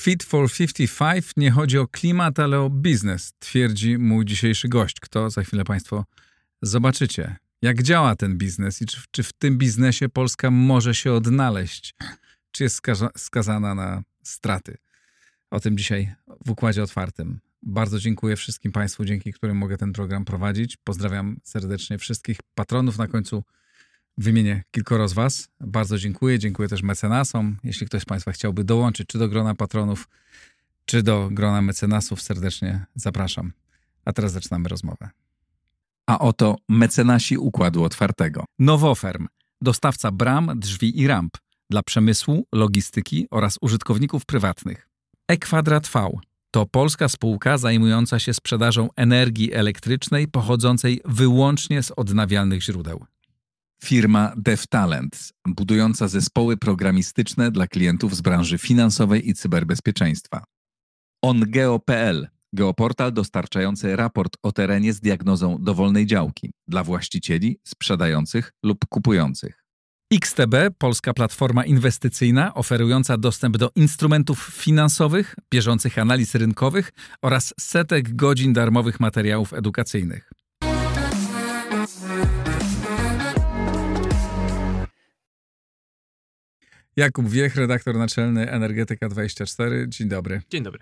Fit for 55 nie chodzi o klimat, ale o biznes, twierdzi mój dzisiejszy gość. Kto za chwilę Państwo zobaczycie. Jak działa ten biznes i czy, czy w tym biznesie Polska może się odnaleźć? Czy jest skaza, skazana na straty? O tym dzisiaj w Układzie Otwartym. Bardzo dziękuję wszystkim Państwu, dzięki którym mogę ten program prowadzić. Pozdrawiam serdecznie wszystkich patronów. Na końcu wymienię kilkoro z Was. Bardzo dziękuję. Dziękuję też mecenasom. Jeśli ktoś z Państwa chciałby dołączyć czy do grona patronów, czy do grona mecenasów, serdecznie zapraszam. A teraz zaczynamy rozmowę. A oto mecenasi Układu Otwartego. Nowoferm, dostawca bram, drzwi i ramp dla przemysłu, logistyki oraz użytkowników prywatnych. E-Kwadrat V to polska spółka zajmująca się sprzedażą energii elektrycznej pochodzącej wyłącznie z odnawialnych źródeł. Firma DevTalent, budująca zespoły programistyczne dla klientów z branży finansowej i cyberbezpieczeństwa. OnGeo.pl, geoportal dostarczający raport o terenie z diagnozą dowolnej działki dla właścicieli, sprzedających lub kupujących. XTB, polska platforma inwestycyjna oferująca dostęp do instrumentów finansowych, bieżących analiz rynkowych oraz setek godzin darmowych materiałów edukacyjnych. Jakub Wiech, redaktor naczelny Energetyka24. Dzień dobry. Dzień dobry.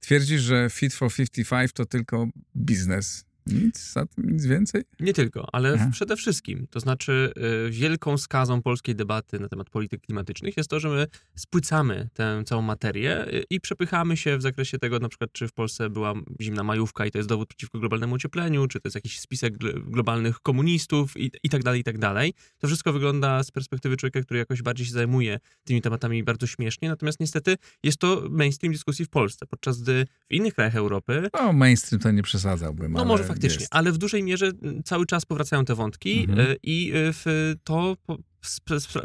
Twierdzisz, że Fit for 55 to tylko biznes. Nic, nic więcej? Nie tylko, ale Aha. przede wszystkim. To znaczy, y, wielką skazą polskiej debaty na temat polityk klimatycznych jest to, że my spłycamy tę całą materię y, i przepychamy się w zakresie tego, na przykład, czy w Polsce była zimna majówka i to jest dowód przeciwko globalnemu ociepleniu, czy to jest jakiś spisek globalnych komunistów i, i tak dalej, i tak dalej. To wszystko wygląda z perspektywy człowieka, który jakoś bardziej się zajmuje tymi tematami bardzo śmiesznie, natomiast niestety jest to mainstream dyskusji w Polsce, podczas gdy w innych krajach Europy... No, mainstream to nie przesadzałbym, No może faktycznie, jest. ale w dużej mierze cały czas powracają te wątki mhm. Y, i y, to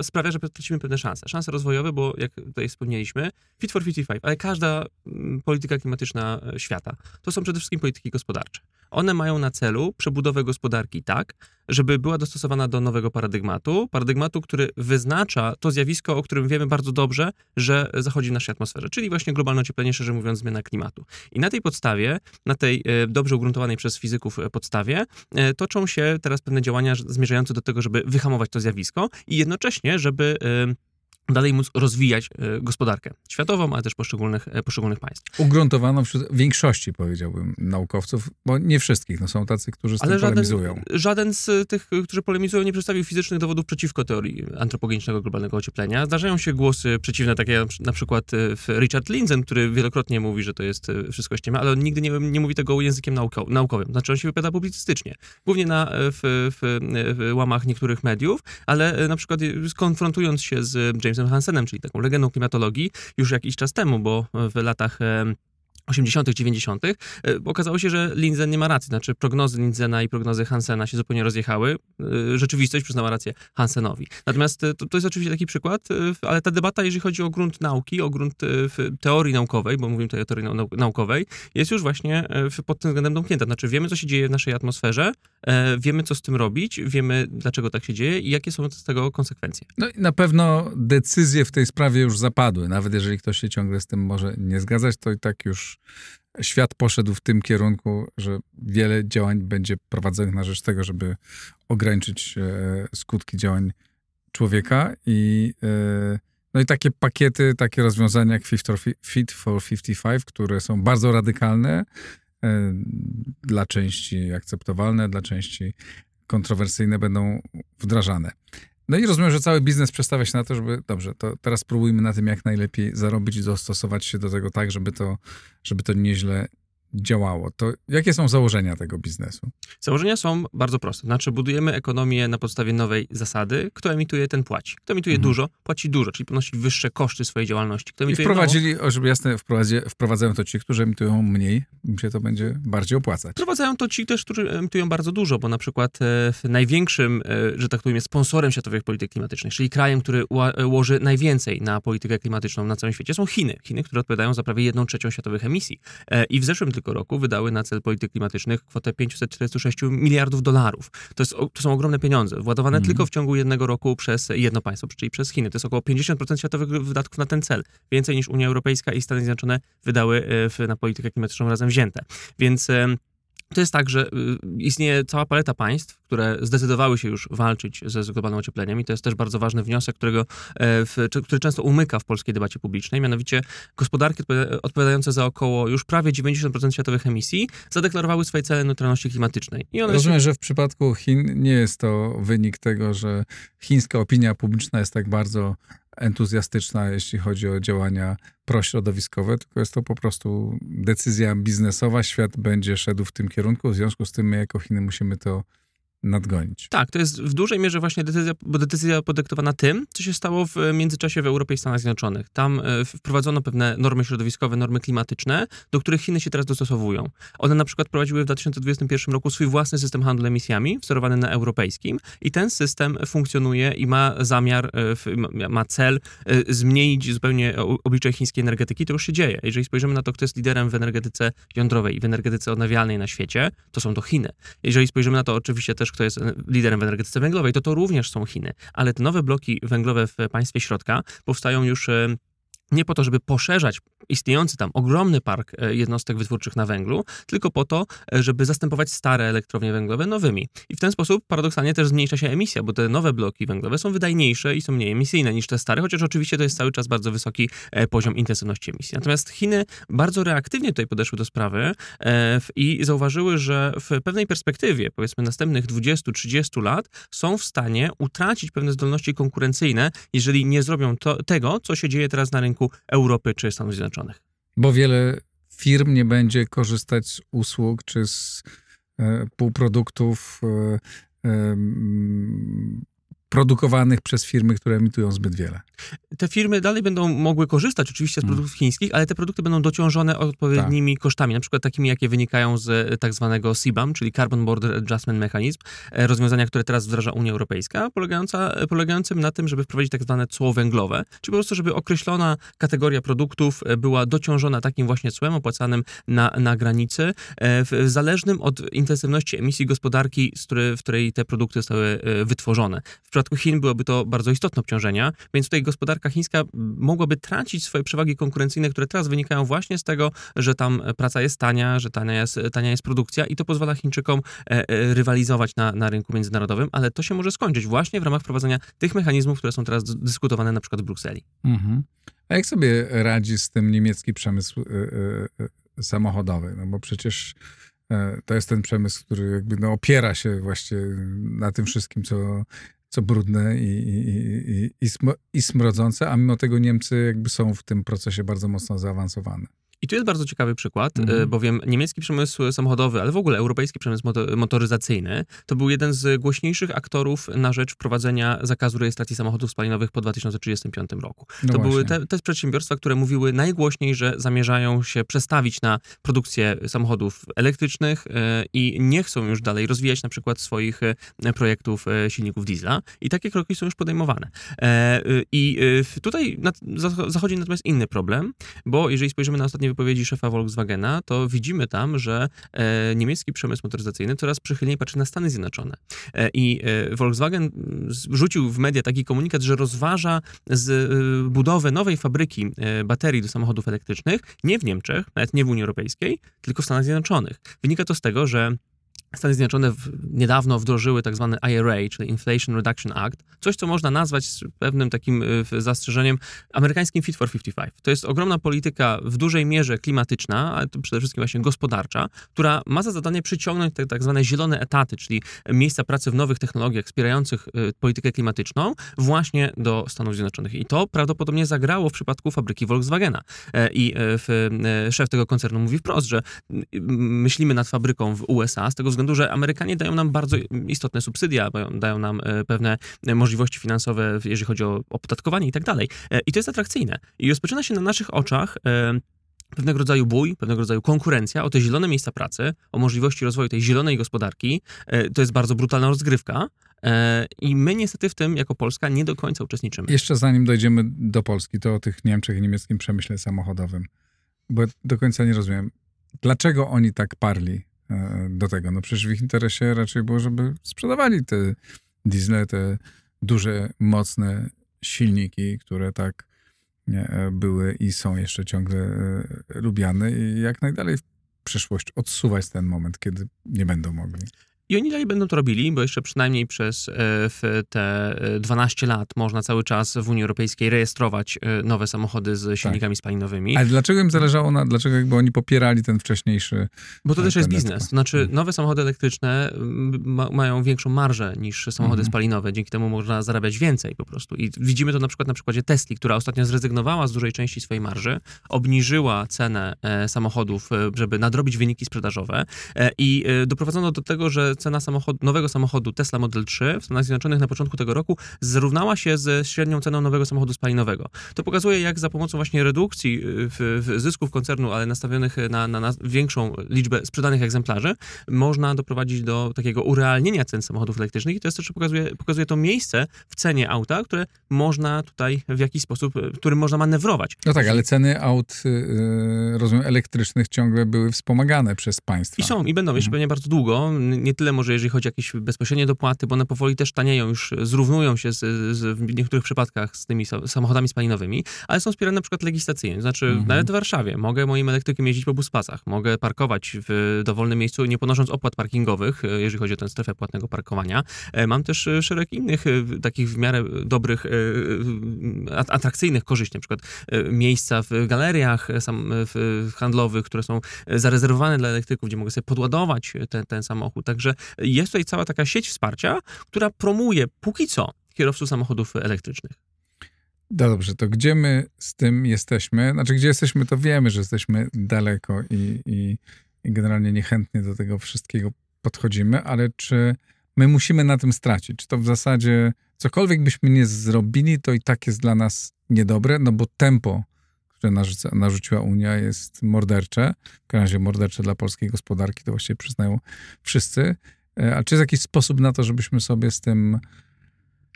sprawia, że tracimy pewne szanse. Szanse rozwojowe, bo jak tutaj wspomnieliśmy, Fit for 55, ale każda mm, polityka klimatyczna świata to są przede wszystkim polityki gospodarcze. One mają na celu przebudowę gospodarki tak, żeby była dostosowana do nowego paradygmatu, paradygmatu, który wyznacza to zjawisko, o którym wiemy bardzo dobrze, że zachodzi w naszej atmosferze, czyli właśnie globalne ocieplenie, szerzej mówiąc zmiana klimatu. I na tej podstawie, na tej e, dobrze ugruntowanej przez fizyków e, podstawie, toczą się teraz pewne działania zmierzające do tego, żeby wyhamować to zjawisko i jednocześnie, żeby dalej móc rozwijać e, gospodarkę światową, ale też poszczególnych, e, poszczególnych państw. Ugruntowano wśród większości, powiedziałbym, naukowców, bo nie wszystkich, no są tacy, którzy z ale tym żaden, polemizują. Żaden z tych, którzy polemizują, nie przedstawił fizycznych dowodów przeciwko teorii antropogenicznego globalnego ocieplenia. Zdarzają się głosy przeciwne, takie jak na przykład e, Richard Lindzen, który wielokrotnie mówi, że to jest wszystko ściema, ale on nigdy nie, nie mówi tego językiem naukowym. Znaczy on się wypowiada publicystycznie. Głównie na, w, w, w łamach niektórych mediów, ale na przykład konfrontując się z Jamesem Hansenem, czyli taką legendą klimatologii, już jakiś czas temu, bo w latach 80., 90., e, okazało się, że Lindzen nie ma racji. Znaczy, prognozy Lindzena i prognozy Hansena się zupełnie rozjechały. E, rzeczywistość przyznała rację Hansenowi. Natomiast e, to, to jest oczywiście taki przykład, ale ta debata, jeżeli chodzi o grunt nauki, o grunt teorii naukowej, bo mówimy tutaj o teorii naukowej, jest już właśnie pod tym względem domknięta. Znaczy, wiemy, co się dzieje w naszej atmosferze, wiemy, co z tym robić, wiemy, dlaczego tak się dzieje i jakie są z tego konsekwencje. No i na pewno decyzje w tej sprawie już zapadły. Nawet jeżeli ktoś się ciągle z tym może nie zgadzać, to i tak już świat poszedł w tym kierunku, że wiele działań będzie prowadzonych na rzecz tego, żeby ograniczyć e, skutki działań człowieka i e, no i takie pakiety, takie rozwiązania jak Fit for 55, które są bardzo radykalne, e, dla części akceptowalne, dla części kontrowersyjne będą wdrażane. No i rozumiem, że cały biznes przestawia się na to, żeby, dobrze, to teraz spróbujmy na tym jak najlepiej zarobić i dostosować się do tego tak, żeby to, żeby to nieźle działało. To jakie są założenia tego biznesu? Założenia są bardzo proste. Znaczy, budujemy ekonomię na podstawie nowej zasady. Kto emituje, ten płaci. Kto emituje mhm. dużo, płaci dużo, czyli ponosi wyższe koszty swojej działalności. Kto I wprowadzili, mało, żeby jasne, wprowadzają to ci, którzy emitują mniej, im się to będzie bardziej opłacać. Wprowadzają to ci też, którzy emitują bardzo dużo, bo na przykład e, największym, e, że tak powiem, sponsorem światowych polityk klimatycznych, czyli krajem, który ła, łoży najwięcej na politykę klimatyczną na całym świecie, są Chiny. Chiny, które odpowiadają za prawie jedną trzecią światowych emisji. E, I w zeszłym tylko roku wydały na cel polityk klimatycznych kwotę 546 miliardów dolarów. To, jest, to są ogromne pieniądze, władowane Mhm. tylko w ciągu jednego roku przez jedno państwo, czyli przez Chiny. To jest około 50% światowych wydatków na ten cel. Więcej niż Unia Europejska i Stany Zjednoczone wydały e, w, na politykę klimatyczną razem wzięte. Więc to jest tak, że y, istnieje cała paleta państw, które zdecydowały się już walczyć ze globalnym ociepleniem i to jest też bardzo ważny wniosek, którego, e, w, który często umyka w polskiej debacie publicznej, mianowicie gospodarki odpowiada- odpowiadające za około już prawie 90% światowych emisji zadeklarowały swoje cele neutralności klimatycznej. I one Rozumiem, że w przypadku Chin nie jest to wynik tego, że chińska opinia publiczna jest tak bardzo entuzjastyczna, jeśli chodzi o działania prośrodowiskowe, tylko jest to po prostu decyzja biznesowa. Świat będzie szedł w tym kierunku, w związku z tym my jako Chiny musimy to nadgonić. Tak, to jest w dużej mierze właśnie decyzja, bo decyzja podyktowana tym, co się stało w międzyczasie w Europie i Stanach Zjednoczonych. Tam e, wprowadzono pewne normy środowiskowe, normy klimatyczne, do których Chiny się teraz dostosowują. One na przykład prowadziły w 2021 roku swój własny system handlu emisjami, wzorowany na europejskim i ten system funkcjonuje i ma zamiar, e, ma- cel e, zmienić zupełnie oblicze chińskiej energetyki. To już się dzieje. Jeżeli spojrzymy na to, kto jest liderem w energetyce jądrowej i w energetyce odnawialnej na świecie, to są to Chiny. Jeżeli spojrzymy na to oczywiście też, kto jest liderem w energetyce węglowej, to to również są Chiny. Ale te nowe bloki węglowe w państwie środka powstają już e, nie po to, żeby poszerzać istniejący tam ogromny park e, jednostek wytwórczych na węglu, tylko po to, e, żeby zastępować stare elektrownie węglowe nowymi. I w ten sposób paradoksalnie też zmniejsza się emisja, bo te nowe bloki węglowe są wydajniejsze i są mniej emisyjne niż te stare, chociaż oczywiście to jest cały czas bardzo wysoki e, poziom intensywności emisji. Natomiast Chiny bardzo reaktywnie tutaj podeszły do sprawy i zauważyły, że w pewnej perspektywie, powiedzmy następnych 20-30 lat, są w stanie utracić pewne zdolności konkurencyjne, jeżeli nie zrobią to, tego, co się dzieje teraz na rynku Europy czy Stanów Zjednoczonych. Bo wiele firm nie będzie korzystać z usług czy z e, półproduktów e, em, produkowanych przez firmy, które emitują zbyt wiele. Te firmy dalej będą mogły korzystać oczywiście z Mm. produktów chińskich, ale te produkty będą dociążone odpowiednimi kosztami, na przykład takimi, jakie wynikają z e, tak zwanego CBAM, czyli Carbon Border Adjustment Mechanism, e, rozwiązania, które teraz wdraża Unia Europejska, polegająca, e, polegającym na tym, żeby wprowadzić tak zwane cło węglowe, czyli po prostu, żeby określona kategoria produktów była dociążona takim właśnie cłem opłacanym na, na granicy, w, zależnym od intensywności emisji gospodarki, z w której te produkty zostały wytworzone. W przypadku Chin byłoby to bardzo istotne obciążenia, więc tutaj gospodarka chińska mogłaby tracić swoje przewagi konkurencyjne, które teraz wynikają właśnie z tego, że tam praca jest tania, że tania jest, tania jest produkcja i to pozwala Chińczykom e, e, rywalizować na, na rynku międzynarodowym, ale to się może skończyć właśnie w ramach wprowadzenia tych mechanizmów, które są teraz dyskutowane na przykład w Brukseli. Mhm. A jak sobie radzi z tym niemiecki przemysł e, e, samochodowy? No bo przecież to jest ten przemysł, który jakby no, opiera się właśnie na tym wszystkim, co, co brudne i, i, i, i, sm- i smrodzące, a mimo tego Niemcy jakby są w tym procesie bardzo mocno zaawansowane. I tu jest bardzo ciekawy przykład, e, bowiem niemiecki przemysł samochodowy, ale w ogóle europejski przemysł moto- motoryzacyjny, to był jeden z głośniejszych aktorów na rzecz wprowadzenia zakazu rejestracji samochodów spalinowych po 2035 roku. No to były właśnie. te, te przedsiębiorstwa, które mówiły najgłośniej, że zamierzają się przestawić na produkcję samochodów elektrycznych e, i nie chcą już dalej rozwijać na przykład swoich e, projektów silników diesla. I takie kroki są już podejmowane. Y, I tutaj zachodzi natomiast inny problem, bo jeżeli spojrzymy na ostatnie wypowiedzi szefa Volkswagena, to widzimy tam, że e, niemiecki przemysł motoryzacyjny coraz przychylniej patrzy na Stany Zjednoczone. E, I e, Volkswagen mm, rzucił w media taki komunikat, że rozważa z, budowę nowej fabryki baterii do samochodów elektrycznych nie w Niemczech, nawet nie w Unii Europejskiej, tylko w Stanach Zjednoczonych. Wynika to z tego, że Stany Zjednoczone w, niedawno wdrożyły tak zwany IRA, czyli Inflation Reduction Act, coś, co można nazwać z pewnym takim y, zastrzeżeniem amerykańskim Fit for 55. To jest ogromna polityka w dużej mierze klimatyczna, ale przede wszystkim właśnie gospodarcza, która ma za zadanie przyciągnąć te tak zwane zielone etaty, czyli miejsca pracy w nowych technologiach wspierających y, politykę klimatyczną właśnie do Stanów Zjednoczonych. I to prawdopodobnie zagrało w przypadku fabryki Volkswagena. E, I e, e, szef tego koncernu mówi wprost, że m, myślimy nad fabryką w USA z tego względu, że Amerykanie dają nam bardzo istotne subsydia, dają- nam e, pewne e, możliwości finansowe, jeżeli chodzi o opodatkowanie i tak dalej. E, I to jest atrakcyjne. I rozpoczyna się na naszych oczach pewnego rodzaju bój, pewnego rodzaju konkurencja o te zielone miejsca pracy, o możliwości rozwoju tej zielonej gospodarki. To jest bardzo brutalna rozgrywka. I my niestety w tym, jako Polska, nie do końca uczestniczymy. Jeszcze zanim dojdziemy do Polski, to o tych Niemczech i niemieckim przemyśle samochodowym, bo do końca nie rozumiem. Dlaczego oni tak parli do tego? No przecież w ich interesie raczej było, żeby sprzedawali te diesle, te duże, mocne silniki, które tak e, były i są jeszcze ciągle e, lubiane i jak najdalej w przyszłość odsuwać ten moment, kiedy nie będą mogli. I oni dalej będą to robili, bo jeszcze przynajmniej przez e, te e, 12 lat można cały czas w Unii Europejskiej rejestrować e, nowe samochody z silnikami spalinowymi. Ale dlaczego im zależało na, dlaczego jakby oni popierali ten wcześniejszy Bo to Tak, też jest biznes. znaczy, Mhm. nowe samochody elektryczne mm, ma, mają większą marżę niż samochody Mhm. spalinowe. Dzięki temu można zarabiać więcej po prostu. I widzimy to na przykład na przykładzie Tesli, która ostatnio zrezygnowała z dużej części swojej marży, obniżyła cenę e, samochodów, e, żeby nadrobić wyniki sprzedażowe e, i e, doprowadzono do tego, że cena nowego samochodu Tesla Model 3 w Stanach Zjednoczonych na początku tego roku zrównała się ze średnią ceną nowego samochodu spalinowego. To pokazuje, jak za pomocą właśnie redukcji y, w, w zysków koncernu, ale nastawionych na, na, na większą liczbę sprzedanych egzemplarzy, można doprowadzić do takiego urealnienia cen samochodów elektrycznych i to jest też pokazuje, pokazuje to miejsce w cenie auta, które można tutaj w jakiś sposób, y, którym można manewrować. No tak, ale ceny aut, rozumiem, elektrycznych ciągle były wspomagane przez państwa. I są, i będą jeszcze Mhm. pewnie bardzo długo. Nie tyle może, jeżeli chodzi o jakieś bezpośrednie dopłaty, bo one powoli też tanieją, już zrównują się z, z, w niektórych przypadkach z tymi sa- samochodami spalinowymi, ale są wspierane na przykład legislacyjnie. Znaczy, Mhm. nawet w Warszawie mogę moim elektrykiem jeździć po buspasach, mogę parkować w dowolnym miejscu, nie ponosząc opłat parkingowych, e, jeżeli chodzi o tę strefę płatnego parkowania. E, Mam też e, szereg innych takich w miarę dobrych, at- atrakcyjnych korzyści, na przykład miejsca w galeriach handlowych, które są zarezerwowane dla elektryków, gdzie mogę sobie podładować ten, ten samochód. Także jest tutaj cała taka sieć wsparcia, która promuje póki co kierowców samochodów elektrycznych. No dobrze, to gdzie my z tym jesteśmy? Znaczy, gdzie jesteśmy, to wiemy, że jesteśmy daleko i, i, i generalnie niechętnie do tego wszystkiego podchodzimy, ale czy my musimy na tym stracić? Czy to w zasadzie cokolwiek byśmy nie zrobili, to i tak jest dla nas niedobre? No bo tempo, które narzuca, narzuciła Unia jest mordercze. W każdym razie mordercze dla polskiej gospodarki, to właściwie przyznają wszyscy. E, A czy jest jakiś sposób na to, żebyśmy sobie z tym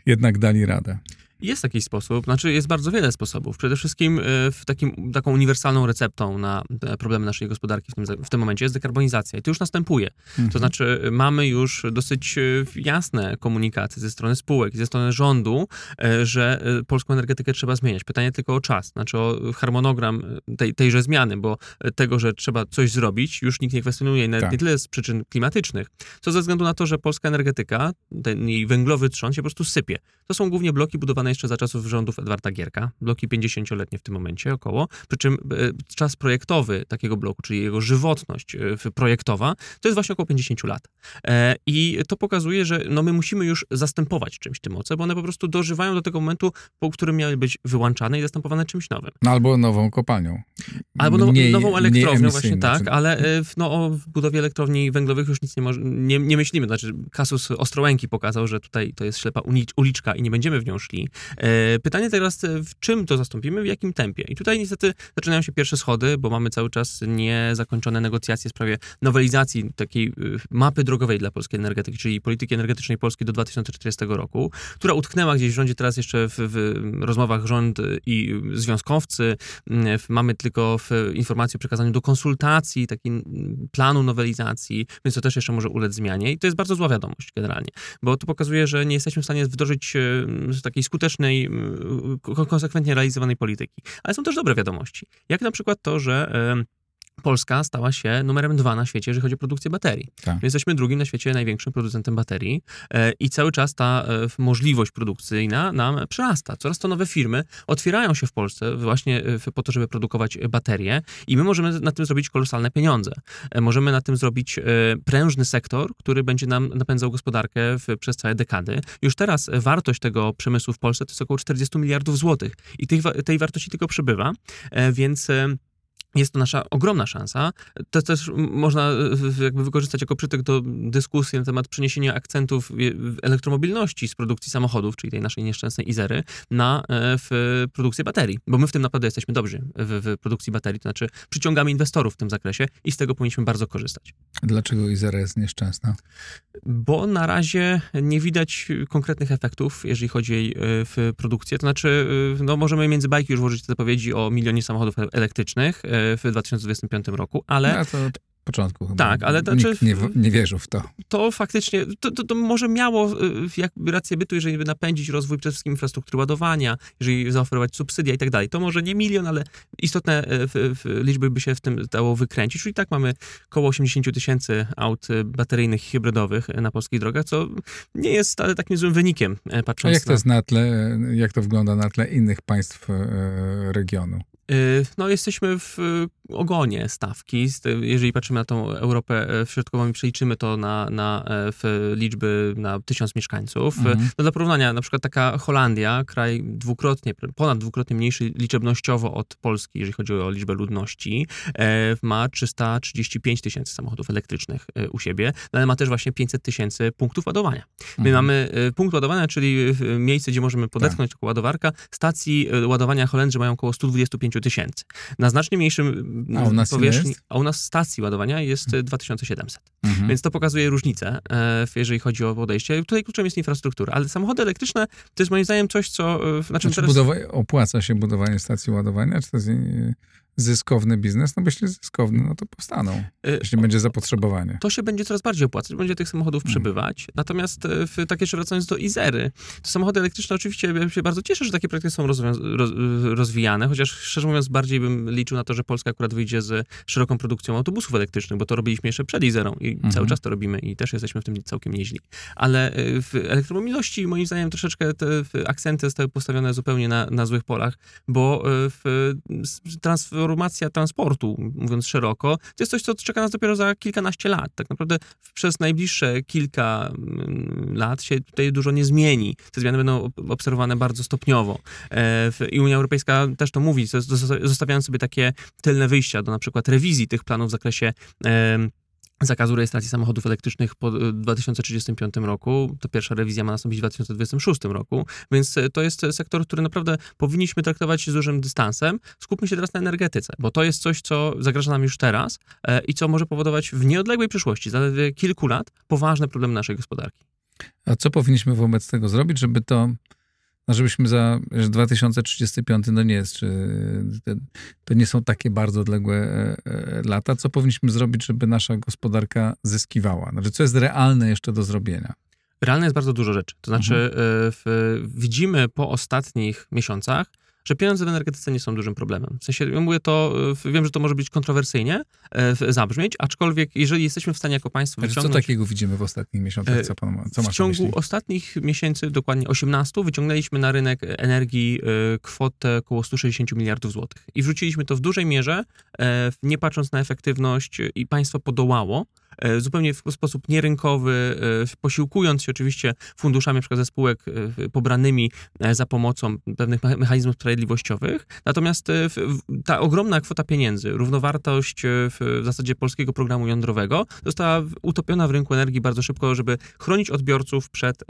jednak dali radę? Jest taki sposób, znaczy jest bardzo wiele sposobów. Przede wszystkim e, w takim, taką uniwersalną receptą na problemy naszej gospodarki w tym, w tym momencie jest dekarbonizacja. I to już następuje. Mhm. To znaczy mamy już dosyć e, jasne komunikaty ze strony spółek i ze strony rządu, że polską energetykę trzeba zmieniać. Pytanie tylko o czas, znaczy o harmonogram tej, tejże zmiany, bo tego, że trzeba coś zrobić, już nikt nie kwestionuje, nawet Tak. nie tyle z przyczyn klimatycznych, co ze względu na to, że polska energetyka, ten jej węglowy trzon się po prostu sypie. To są głównie bloki budowane jeszcze za czasów rządów Edwarda Gierka, bloki 50-letnie w tym momencie około, przy czym e, czas projektowy takiego bloku, czyli jego żywotność e, projektowa, to jest właśnie około 50 lat. E, I to pokazuje, że no my musimy już zastępować czymś te moce, bo one po prostu dożywają do tego momentu, po którym miały być wyłączane i zastępowane czymś nowym. No albo nową kopalnią. Albo now, Mniej- nową elektrownią, właśnie tak, ale w, no, o budowie elektrowni węglowych już nic nie, może, nie, nie myślimy. Znaczy, kasus Ostrołęki pokazał, że tutaj to jest ślepa uliczka i nie będziemy w nią szli. E, pytanie teraz, w czym to zastąpimy, w jakim tempie? I tutaj niestety zaczynają się pierwsze schody, bo mamy cały czas niezakończone negocjacje w sprawie nowelizacji takiej e, mapy drogowej dla polskiej energetyki, czyli polityki energetycznej Polski do 2040 roku, która utknęła gdzieś w rządzie teraz jeszcze w, w rozmowach rząd i związkowcy, Mm, Mamy tylko w informację o przekazaniu do konsultacji, taki mm, planu nowelizacji, więc to też jeszcze może ulec zmianie. I to jest bardzo zła wiadomość generalnie, bo to pokazuje, że nie jesteśmy w stanie wdrożyć e, takiej skutecznej, ko- konsekwentnie realizowanej polityki. Ale są też dobre wiadomości. Jak na przykład to, że e, Polska stała się numerem dwa na świecie, jeżeli chodzi o produkcję baterii. Tak. My jesteśmy drugim na świecie największym producentem baterii e, i cały czas ta e, możliwość produkcyjna nam przyrasta. Coraz to nowe firmy otwierają się w Polsce właśnie e, po to, żeby produkować baterie i my możemy na tym zrobić kolosalne pieniądze. Możemy na tym zrobić prężny sektor, który będzie nam napędzał gospodarkę w, przez całe dekady. Już teraz wartość tego przemysłu w Polsce to jest około 40 miliardów złotych i tych, tej wartości tylko przybywa, więc jest to nasza ogromna szansa. To też można e, jakby wykorzystać jako przytyk do dyskusji na temat przeniesienia akcentów e, elektromobilności z produkcji samochodów, czyli tej naszej nieszczęsnej Izery, na e, w produkcję baterii. Bo my w tym naprawdę jesteśmy dobrzy, w, w produkcji baterii, to znaczy przyciągamy inwestorów w tym zakresie i z tego powinniśmy bardzo korzystać. Dlaczego Izera jest nieszczęsna? Bo na razie nie widać konkretnych efektów, jeżeli chodzi o jej w produkcję. To znaczy, no możemy między bajki już włożyć te zapowiedzi o milionie samochodów elektrycznych, w 2025 roku, ale... No, to początku chyba. Tak, ale to Nikt znaczy- nie, nie wierzył w to. to faktycznie, to, to, to może miało y, jakby rację bytu, jeżeli by napędzić rozwój przede wszystkim infrastruktury ładowania, jeżeli zaoferować subsydia i tak dalej. To może nie milion, ale istotne y, w, w liczby by się w tym dało wykręcić. Czyli tak mamy około 80 tysięcy aut y, bateryjnych i hybrydowych na polskich drogach, co nie jest wcale takim złym wynikiem, y, A patrząc jak to na... jest na tle, jak to wygląda na tle innych państw regionu? Y, No, jesteśmy w y, ogonie stawki. Jeżeli patrzymy na tą Europę e, środkową i przeliczymy to na, na e, w liczby na tysiąc mieszkańców. Mhm. No, dla porównania, na przykład taka Holandia, kraj dwukrotnie, ponad dwukrotnie mniejszy liczebnościowo od Polski, jeżeli chodzi o liczbę ludności, e, ma 335 tysięcy samochodów elektrycznych e, u siebie, no, ale ma też właśnie 500 tysięcy punktów ładowania. My Mhm. mamy e, punkt ładowania, czyli e, miejsce, gdzie możemy podetchnąć taką ładowarkę. Stacji e, ładowania Holendrzy mają około 125 tysięcy. Na znacznie mniejszym A u nas powierzchni, a u nas stacji ładowania jest e, 2700. Mhm. Więc to pokazuje różnicę, e, jeżeli chodzi o podejście. Tutaj kluczem jest infrastruktura, ale samochody elektryczne to jest moim zdaniem coś, co... w- Na czym Znaczy, teraz... budowa- opłaca się budowanie stacji ładowania? Czy to jest zyskowny biznes? No bo jeśli zyskowny, no to powstaną, e, jeśli będzie zapotrzebowanie. to się będzie coraz bardziej opłacać, będzie tych samochodów Mm. przybywać. Natomiast e, w, tak jeszcze wracając do Izery, to samochody elektryczne oczywiście ja się bardzo cieszę, że takie projekty są rozwijane, chociaż szczerze mówiąc bardziej bym liczył na to, że Polska akurat wyjdzie z szeroką produkcją autobusów elektrycznych, bo to robiliśmy jeszcze przed Izerą i Mhm. cały czas to robimy i też jesteśmy w tym całkiem nieźli. Ale e, w elektromobilności moim zdaniem troszeczkę te akcenty zostały postawione zupełnie na, na złych polach, bo w, s- transformacja transportu, mówiąc szeroko, to jest coś, co czeka nas dopiero za kilkanaście lat. Tak naprawdę przez najbliższe kilka mm, lat się tutaj dużo nie zmieni. Te zmiany będą ob- obserwowane bardzo stopniowo. E, I Unia Europejska też to mówi, zos- zos- zostawiając sobie takie tylne wyjścia do na przykład rewizji tych planów w zakresie zakazu rejestracji samochodów elektrycznych po e, 2035 roku. To pierwsza rewizja ma nastąpić w 2026 roku, więc e, to jest e, sektor, który naprawdę powinniśmy traktować z dużym dystansem. Skupmy się teraz na energetyce, bo to jest coś, co zagraża nam już teraz e, i co może powodować w nieodległej przyszłości, zaledwie kilku lat, poważne problemy naszej gospodarki. A co powinniśmy wobec tego zrobić, żeby to, no żebyśmy za że 2035 no nie jest, czy to, nie są takie bardzo odległe e, e, lata. Co powinniśmy zrobić, żeby nasza gospodarka zyskiwała? Znaczy, co jest realne jeszcze do zrobienia? Realne jest bardzo dużo rzeczy. To znaczy, e, w, widzimy po ostatnich miesiącach, że pieniądze w energetyce nie są dużym problemem. W sensie, ja mówię to, wiem, że to może być kontrowersyjnie e, zabrzmieć, aczkolwiek jeżeli jesteśmy w stanie jako państwo Znaczy, co wyciągnąć... takiego widzimy w ostatnich miesiącach? Co, pan, co w ciągu ostatnich miesięcy, dokładnie 18, wyciągnęliśmy na rynek energii e, kwotę około 160 miliardów złotych. I wrzuciliśmy to w dużej mierze, e, nie patrząc na efektywność i państwo podołało. E, Zupełnie w sposób nierynkowy, e, posiłkując się oczywiście funduszami przykład ze spółek e, pobranymi za pomocą pewnych mecha- mechanizmów sprawiedliwościowych. Natomiast ta ogromna kwota pieniędzy, równowartość w zasadzie polskiego programu jądrowego została utopiona w rynku energii bardzo szybko, żeby chronić odbiorców przed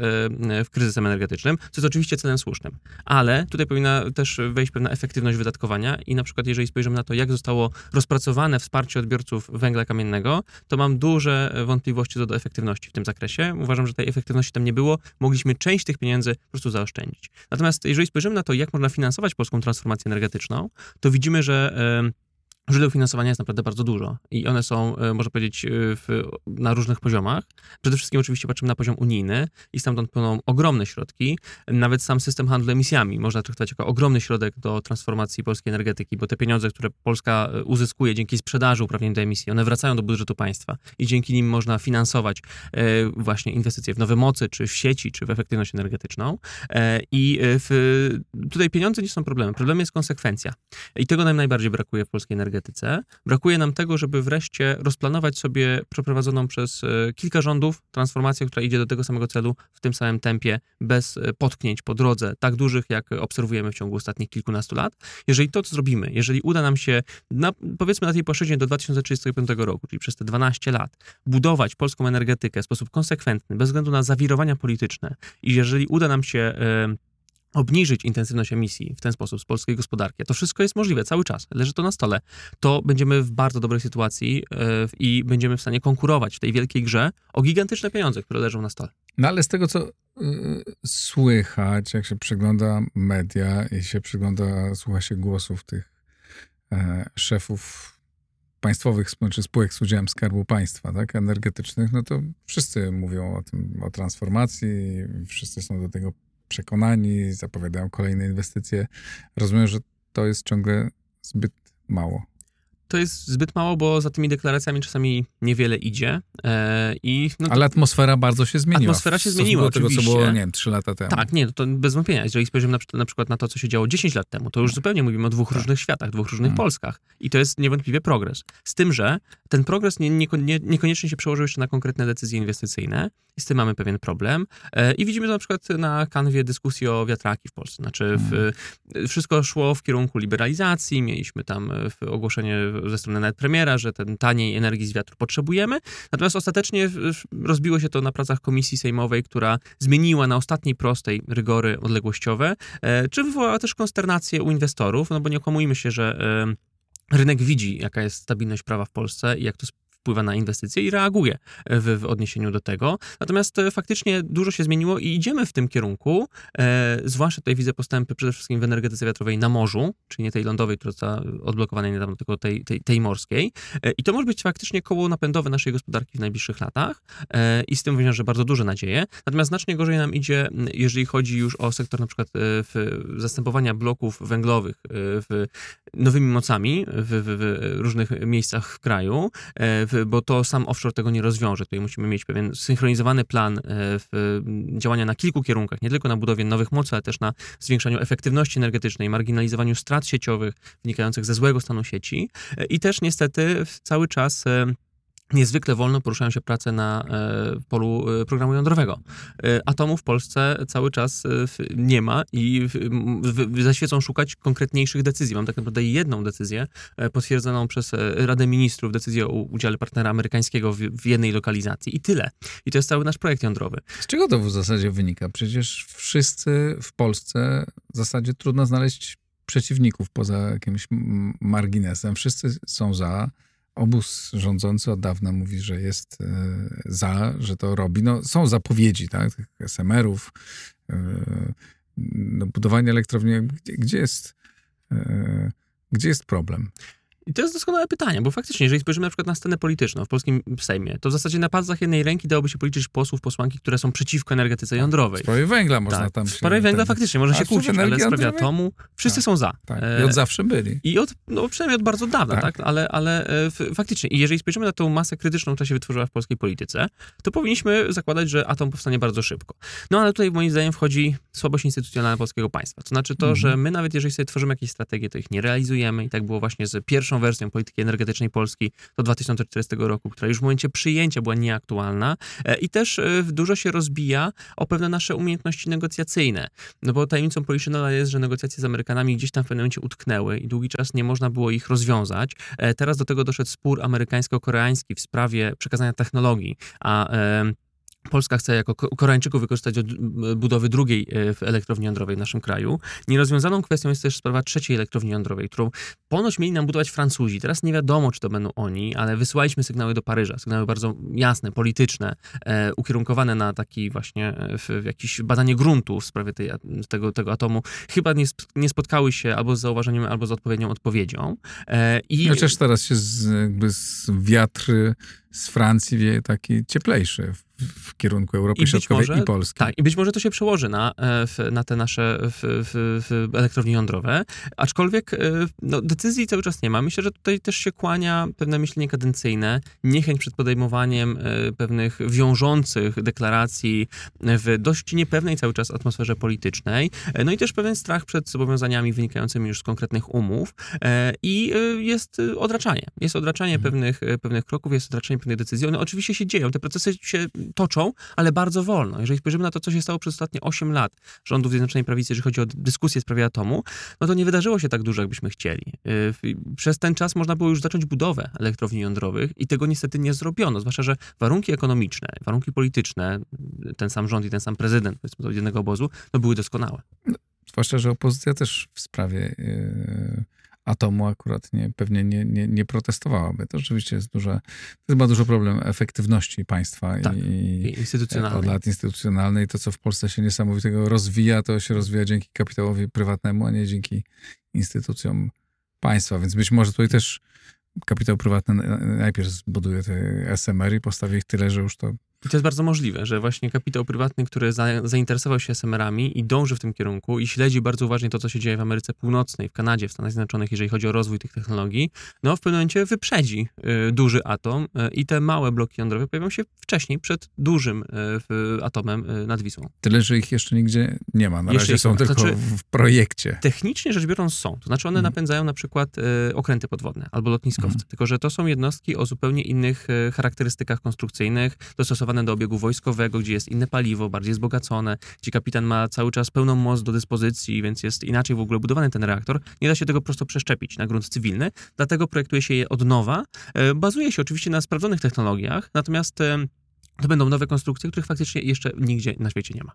kryzysem energetycznym, co jest oczywiście celem słusznym. Ale tutaj powinna też wejść pewna efektywność wydatkowania i na przykład jeżeli spojrzymy na to, jak zostało rozpracowane wsparcie odbiorców węgla kamiennego, to mam duże wątpliwości co do efektywności w tym zakresie. Uważam, że tej efektywności tam nie było. Mogliśmy część tych pieniędzy po prostu zaoszczędzić. Natomiast jeżeli spojrzymy na to, jak można finansować polską transformację energetyczną, to widzimy, że Źródeł finansowania jest naprawdę bardzo dużo i one są, e, można powiedzieć, e, w, na różnych poziomach. Przede wszystkim oczywiście patrzymy na poziom unijny i stamtąd płyną ogromne środki. Nawet sam system handlu emisjami można traktować jako ogromny środek do transformacji polskiej energetyki, bo te pieniądze, które Polska e, uzyskuje dzięki sprzedaży uprawnień do emisji, one wracają do budżetu państwa i dzięki nim można finansować właśnie inwestycje w nowe mocy, czy w sieci, czy w efektywność energetyczną. I w, tutaj pieniądze nie są problemem. Problemem jest konsekwencja. I tego nam najbardziej brakuje w polskiej energetyce. Brakuje nam tego, żeby wreszcie rozplanować sobie przeprowadzoną przez e, kilka rządów transformację, która idzie do tego samego celu w tym samym tempie, bez e, potknięć po drodze, tak dużych, jak obserwujemy w ciągu ostatnich kilkunastu lat. Jeżeli to zrobimy, jeżeli uda nam się, na, powiedzmy na tej płaszczyźnie do 2035 roku, czyli przez te 12 lat, budować polską energetykę w sposób konsekwentny, bez względu na zawirowania polityczne i jeżeli uda nam się e, obniżyć intensywność emisji w ten sposób z polskiej gospodarki, to wszystko jest możliwe cały czas, leży to na stole, to będziemy w bardzo dobrej sytuacji e, i będziemy w stanie konkurować w tej wielkiej grze o gigantyczne pieniądze, które leżą na stole. No ale z tego, co y, słychać, jak się przegląda media i się przygląda, słucha się głosów tych e, szefów państwowych czy spółek z udziałem Skarbu Państwa, tak, energetycznych, no to wszyscy mówią o tym, o transformacji, wszyscy są do tego przekonani, zapowiadają kolejne inwestycje. Rozumiem, że to jest ciągle zbyt mało to jest zbyt mało, bo za tymi deklaracjami czasami niewiele idzie. E, i, no Ale atmosfera bardzo się zmieniła. Atmosfera się zmieniła, do tego, co było, nie wiem, trzy lata temu. Tak, nie, to bez wątpienia. Jeżeli spojrzymy na, na przykład na to, co się działo 10 lat temu, to już zupełnie mówimy o dwóch tak. różnych światach, dwóch różnych hmm. Polskach. I to jest niewątpliwie progres. Z tym, że ten progres nie, nie, nie, niekoniecznie się przełożył jeszcze na konkretne decyzje inwestycyjne i z tym mamy pewien problem. E, I widzimy to na przykład na kanwie dyskusji o wiatraki w Polsce. Znaczy w, hmm. wszystko szło w kierunku liberalizacji, mieliśmy tam e, ogłoszenie ze strony nawet premiera, że ten taniej energii z wiatru potrzebujemy. Natomiast ostatecznie rozbiło się to na pracach komisji sejmowej, która zmieniła na ostatniej prostej rygory odległościowe, e, czy wywołała też konsternację u inwestorów, no bo nie okłamujmy się, że rynek widzi, jaka jest stabilność prawa w Polsce i jak to wpływa na inwestycje i reaguje w, w odniesieniu do tego. Natomiast e, faktycznie dużo się zmieniło i idziemy w tym kierunku. E, zwłaszcza tutaj widzę postępy przede wszystkim w energetyce wiatrowej na morzu, czyli nie tej lądowej, która została odblokowana niedawno, tylko tej, tej, tej morskiej. E, I to może być faktycznie koło napędowe naszej gospodarki w najbliższych latach e, i z tym wiąże bardzo duże nadzieje. Natomiast znacznie gorzej nam idzie, jeżeli chodzi już o sektor na przykład e, w zastępowania bloków węglowych e, w nowymi mocami w, w, w różnych miejscach w kraju, w bo to sam offshore tego nie rozwiąże. Tutaj musimy mieć pewien synchronizowany plan e, działania na kilku kierunkach, nie tylko na budowie nowych mocy, ale też na zwiększaniu efektywności energetycznej, marginalizowaniu strat sieciowych wynikających ze złego stanu sieci e, i też niestety cały czas e, niezwykle wolno poruszają się prace na e, polu e, programu jądrowego. E, atomu w Polsce cały czas nie ma i zaświecą szukać konkretniejszych decyzji. Mam tak naprawdę jedną decyzję potwierdzoną przez Radę Ministrów, decyzję o udziale partnera amerykańskiego w jednej lokalizacji i tyle. I to jest cały nasz projekt jądrowy. Z czego to w zasadzie wynika? Przecież wszyscy w Polsce w zasadzie trudno znaleźć przeciwników poza jakimś marginesem. Wszyscy są za obóz rządzący od dawna mówi, że jest e, za, że to robi. No, są zapowiedzi, tak, tych SMR-ów, e, no, budowanie elektrowni. Gdzie, gdzie jest, e, gdzie jest problem? I to jest doskonałe pytanie, bo faktycznie, jeżeli spojrzymy na przykład na scenę polityczną w polskim Sejmie, to w zasadzie na palcach jednej ręki dałoby się policzyć posłów, posłanki, które są przeciwko energetyce tak, jądrowej. W sprawie węgla można tak, tam się... W sprawie węgla ten... faktycznie można się kłócić, ale w sprawie atomu wszyscy tak, są za. Tak. I od zawsze byli. I od, no przynajmniej od bardzo dawna, tak? tak? Ale, ale e, faktycznie, i jeżeli spojrzymy na tą masę krytyczną, która się wytworzyła w polskiej polityce, to powinniśmy zakładać, że atom powstanie bardzo szybko. No ale tutaj moim zdaniem wchodzi słabość instytucjonalna polskiego państwa. To znaczy to, mhm. że my nawet jeżeli sobie tworzymy jakieś strategie, to ich nie realizujemy i tak było właśnie z pierwszą wersją polityki energetycznej energetycznej Polski do 2040 roku, która już w momencie przyjęcia była nieaktualna e, i też e, dużo się rozbija o pewne nasze umiejętności negocjacyjne. No bo tajemnicą Poliszynela jest, że negocjacje z Amerykanami gdzieś tam w pewnym momencie utknęły i długi czas nie można było ich rozwiązać. E, teraz do tego doszedł spór amerykańsko-koreański w sprawie przekazania technologii, a Polska chce jako Koreańczyków wykorzystać od budowy drugiej e, elektrowni jądrowej w naszym kraju. Nierozwiązaną kwestią jest też sprawa trzeciej elektrowni jądrowej, którą ponoć mieli nam budować Francuzi. Teraz nie wiadomo, czy to będą oni, ale wysyłaliśmy sygnały do Paryża, sygnały bardzo jasne, polityczne, e, ukierunkowane na taki właśnie e, w, w jakieś badanie gruntu w sprawie tej, tego, tego atomu. Chyba nie, nie spotkały się albo z zauważeniem, albo z odpowiednią odpowiedzią. E, i... Chociaż teraz się z, jakby z wiatr z Francji wieje taki cieplejszy w kierunku Europy I Środkowej może, i Polski. Tak, i być może to się przełoży na, e, na te nasze w, w, elektrownie jądrowe, aczkolwiek e, no, decyzji cały czas nie ma. Myślę, że tutaj też się kłania pewne myślenie kadencyjne, niechęć przed podejmowaniem e, pewnych wiążących deklaracji w dość niepewnej cały czas atmosferze politycznej, no i też pewien strach przed zobowiązaniami wynikającymi już z konkretnych umów i jest odraczanie. Jest odraczanie hmm. pewnych, pewnych kroków, jest odraczanie decyzji. One oczywiście się dzieją, te procesy się toczą, ale bardzo wolno. Jeżeli spojrzymy na to, co się stało przez ostatnie 8 lat rządów Zjednoczonej Prawicy, jeżeli chodzi o dyskusję w sprawie atomu, no to nie wydarzyło się tak dużo, jakbyśmy chcieli. Y, przez ten czas można było już zacząć budowę elektrowni jądrowych i tego niestety nie zrobiono, zwłaszcza, że warunki ekonomiczne, warunki polityczne, ten sam rząd i ten sam prezydent, powiedzmy, od jednego obozu, no były doskonałe. Zwłaszcza, że opozycja też w sprawie yy atomu akurat nie, pewnie nie, nie, nie protestowałaby. To rzeczywiście jest duże, to jest dużo problem efektywności państwa tak, i, i instytucjonalnej. od lat instytucjonalnej. To, co w Polsce się niesamowitego rozwija, to się rozwija dzięki kapitałowi prywatnemu, a nie dzięki instytucjom państwa, więc być może tutaj też kapitał prywatny najpierw zbuduje te SMR i postawi ich tyle, że już to i to jest bardzo możliwe, że właśnie kapitał prywatny, który za, zainteresował się SMR-ami i dąży w tym kierunku i śledzi bardzo uważnie to, co się dzieje w Ameryce Północnej, w Kanadzie, w Stanach Zjednoczonych, jeżeli chodzi o rozwój tych technologii, no w pewnym momencie wyprzedzi y, duży atom y, i te małe bloki jądrowe pojawią się wcześniej przed dużym y, atomem y, nad Wisłą. Tyle, że ich jeszcze nigdzie nie ma. Na Jeszcze razie są ma. tylko Znaczy- w projekcie. Technicznie rzecz biorąc są. To znaczy one Mhm. napędzają na przykład y, okręty podwodne albo lotniskowce. Mhm. Tylko, że to są jednostki o zupełnie innych y, charakterystykach konstrukcyjnych, dostosowane do obiegu wojskowego, gdzie jest inne paliwo, bardziej wzbogacone, gdzie kapitan ma cały czas pełną moc do dyspozycji, więc jest inaczej w ogóle budowany ten reaktor. Nie da się tego prosto przeszczepić na grunt cywilny, dlatego projektuje się je od nowa. Y, bazuje się oczywiście na sprawdzonych technologiach, natomiast y, to będą nowe konstrukcje, których faktycznie jeszcze nigdzie na świecie nie ma.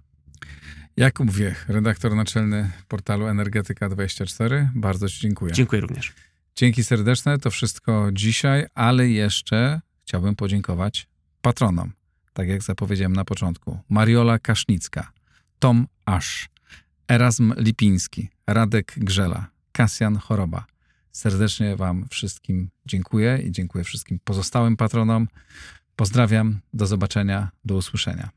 Jakub Wiech, redaktor naczelny portalu Energetyka24. Bardzo Ci dziękuję. Dziękuję również. Dzięki serdeczne, to wszystko dzisiaj, ale jeszcze chciałbym podziękować patronom. Tak jak zapowiedziałem na początku. Mariola Kasznicka, Tom Asz, Erasm Lipiński, Radek Grzela, Kasjan Choroba. Serdecznie Wam wszystkim dziękuję i dziękuję wszystkim pozostałym patronom. Pozdrawiam, do zobaczenia, do usłyszenia.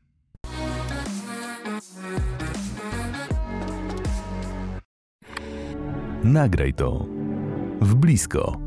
Nagraj to w blisko.